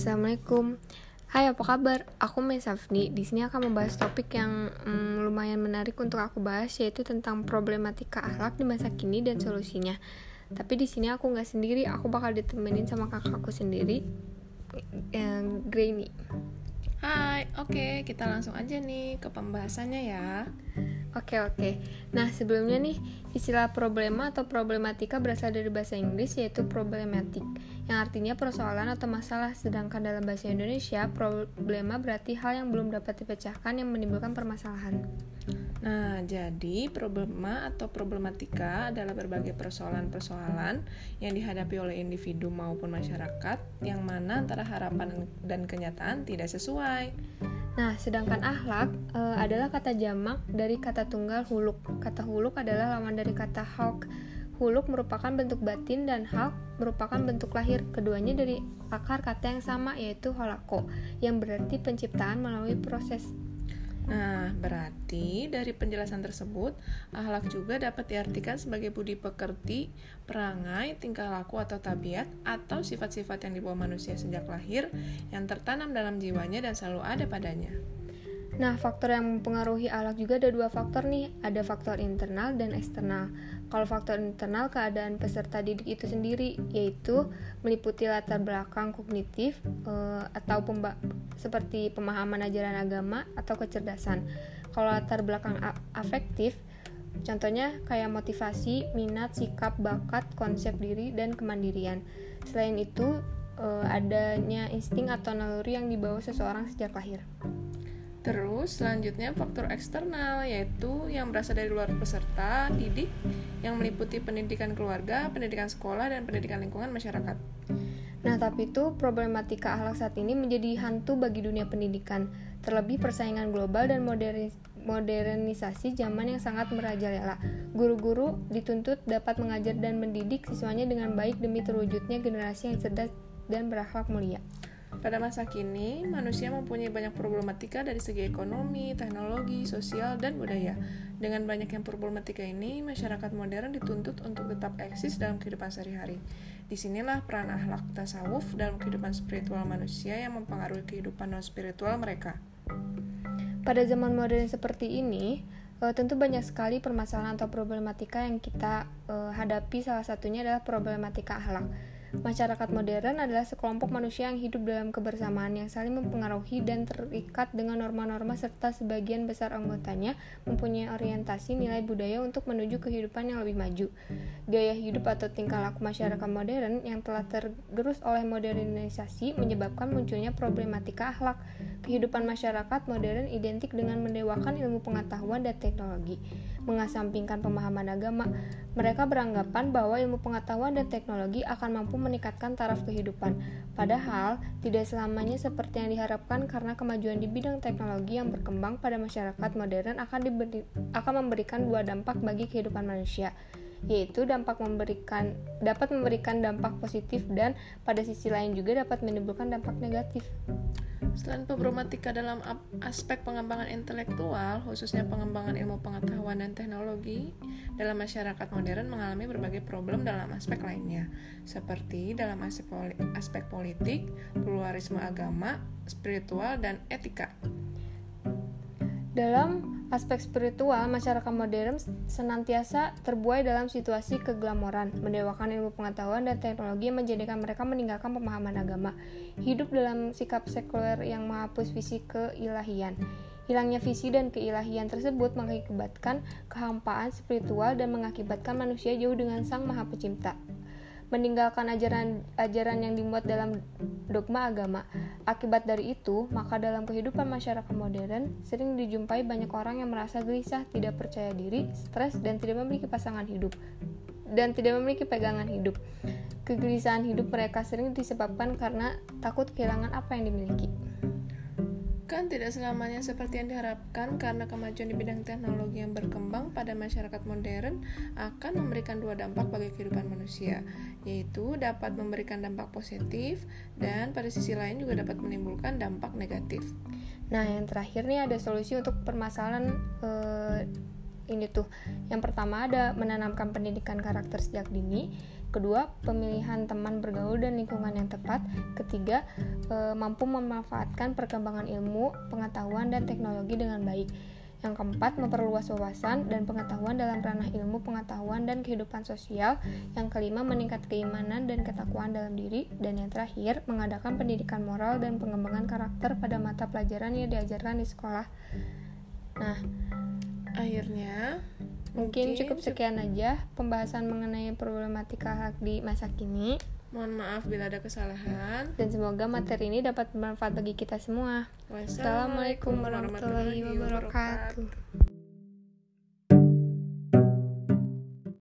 Assalamualaikum. Hai, apa kabar? Aku Mei Safni. Di sini akan membahas topik yang mm, lumayan menarik untuk aku bahas yaitu tentang problematika akhlak di masa kini dan solusinya. Tapi di sini aku nggak sendiri, aku bakal ditemenin sama kakakku sendiri, yang Grainy. Hai, oke, kita langsung aja nih ke pembahasannya ya. Oke oke. Nah sebelumnya nih istilah problema atau problematika berasal dari bahasa Inggris yaitu problematic, yang artinya persoalan atau masalah. Sedangkan dalam bahasa Indonesia problema berarti hal yang belum dapat dipecahkan yang menimbulkan permasalahan. Nah, jadi problema atau problematika adalah berbagai persoalan-persoalan yang dihadapi oleh individu maupun masyarakat yang mana antara harapan dan kenyataan tidak sesuai. Nah, sedangkan akhlak e, adalah kata jamak dari kata tunggal huluk. Kata huluk adalah lawan dari kata hawk. Huluk merupakan bentuk batin dan hawk merupakan bentuk lahir. Keduanya dari akar kata yang sama yaitu holako, yang berarti penciptaan melalui proses Nah, berarti dari penjelasan tersebut, akhlak juga dapat diartikan sebagai budi pekerti, perangai, tingkah laku atau tabiat, atau sifat-sifat yang dibawa manusia sejak lahir yang tertanam dalam jiwanya dan selalu ada padanya. Nah, faktor yang mempengaruhi akhlak juga ada dua faktor nih, ada faktor internal dan eksternal. Kalau faktor internal keadaan peserta didik itu sendiri yaitu meliputi latar belakang kognitif e, atau pemba seperti pemahaman ajaran agama atau kecerdasan. Kalau latar belakang afektif contohnya kayak motivasi, minat, sikap, bakat, konsep diri dan kemandirian. Selain itu e, adanya insting atau naluri yang dibawa seseorang sejak lahir. Terus selanjutnya faktor eksternal yaitu yang berasal dari luar peserta didik yang meliputi pendidikan keluarga, pendidikan sekolah, dan pendidikan lingkungan masyarakat. Nah, tapi itu problematika akhlak saat ini menjadi hantu bagi dunia pendidikan, terlebih persaingan global dan modernisasi zaman yang sangat merajalela. Guru-guru dituntut dapat mengajar dan mendidik siswanya dengan baik demi terwujudnya generasi yang cerdas dan berakhlak mulia. Pada masa kini, manusia mempunyai banyak problematika dari segi ekonomi, teknologi, sosial, dan budaya. Dengan banyak yang problematika ini, masyarakat modern dituntut untuk tetap eksis dalam kehidupan sehari-hari. Di sinilah peran akhlak tasawuf dalam kehidupan spiritual manusia yang mempengaruhi kehidupan non-spiritual mereka. Pada zaman modern seperti ini, uh, tentu banyak sekali permasalahan atau problematika yang kita uh, hadapi. Salah satunya adalah problematika akhlak. Masyarakat modern adalah sekelompok manusia yang hidup dalam kebersamaan yang saling mempengaruhi dan terikat dengan norma-norma serta sebagian besar anggotanya mempunyai orientasi nilai budaya untuk menuju kehidupan yang lebih maju. Gaya hidup atau tingkah laku masyarakat modern yang telah tergerus oleh modernisasi menyebabkan munculnya problematika akhlak. Kehidupan masyarakat modern identik dengan mendewakan ilmu pengetahuan dan teknologi, mengasampingkan pemahaman agama. Mereka beranggapan bahwa ilmu pengetahuan dan teknologi akan mampu meningkatkan taraf kehidupan. Padahal, tidak selamanya seperti yang diharapkan karena kemajuan di bidang teknologi yang berkembang pada masyarakat modern akan, diberi, akan memberikan dua dampak bagi kehidupan manusia yaitu dampak memberikan dapat memberikan dampak positif dan pada sisi lain juga dapat menimbulkan dampak negatif. Selain problematika dalam aspek pengembangan intelektual, khususnya pengembangan ilmu pengetahuan dan teknologi, dalam masyarakat modern mengalami berbagai problem dalam aspek lainnya, seperti dalam aspek politik, pluralisme agama, spiritual, dan etika. Dalam aspek spiritual, masyarakat modern senantiasa terbuai dalam situasi keglamoran, mendewakan ilmu pengetahuan dan teknologi yang menjadikan mereka meninggalkan pemahaman agama, hidup dalam sikap sekuler yang menghapus visi keilahian. Hilangnya visi dan keilahian tersebut mengakibatkan kehampaan spiritual dan mengakibatkan manusia jauh dengan Sang Maha Pencipta meninggalkan ajaran ajaran yang dimuat dalam dogma agama. Akibat dari itu, maka dalam kehidupan masyarakat modern sering dijumpai banyak orang yang merasa gelisah, tidak percaya diri, stres dan tidak memiliki pasangan hidup dan tidak memiliki pegangan hidup. Kegelisahan hidup mereka sering disebabkan karena takut kehilangan apa yang dimiliki. Kan tidak selamanya seperti yang diharapkan karena kemajuan di bidang teknologi yang berkembang pada masyarakat modern akan memberikan dua dampak bagi kehidupan manusia, yaitu dapat memberikan dampak positif dan pada sisi lain juga dapat menimbulkan dampak negatif. Nah, yang terakhir nih ada solusi untuk permasalahan eh, ini tuh. Yang pertama ada menanamkan pendidikan karakter sejak dini. Kedua, pemilihan teman bergaul dan lingkungan yang tepat. Ketiga, e, mampu memanfaatkan perkembangan ilmu, pengetahuan dan teknologi dengan baik. Yang keempat, memperluas wawasan dan pengetahuan dalam ranah ilmu, pengetahuan, dan kehidupan sosial. Yang kelima, meningkat keimanan dan ketakwaan dalam diri. Dan yang terakhir, mengadakan pendidikan moral dan pengembangan karakter pada mata pelajaran yang diajarkan di sekolah. Nah, akhirnya mungkin, cukup sekian aja pembahasan mengenai problematika hak di masa kini. Mohon maaf bila ada kesalahan. Dan semoga materi ini dapat bermanfaat bagi kita semua. Wassalamualaikum warahmatullahi wabarakatuh.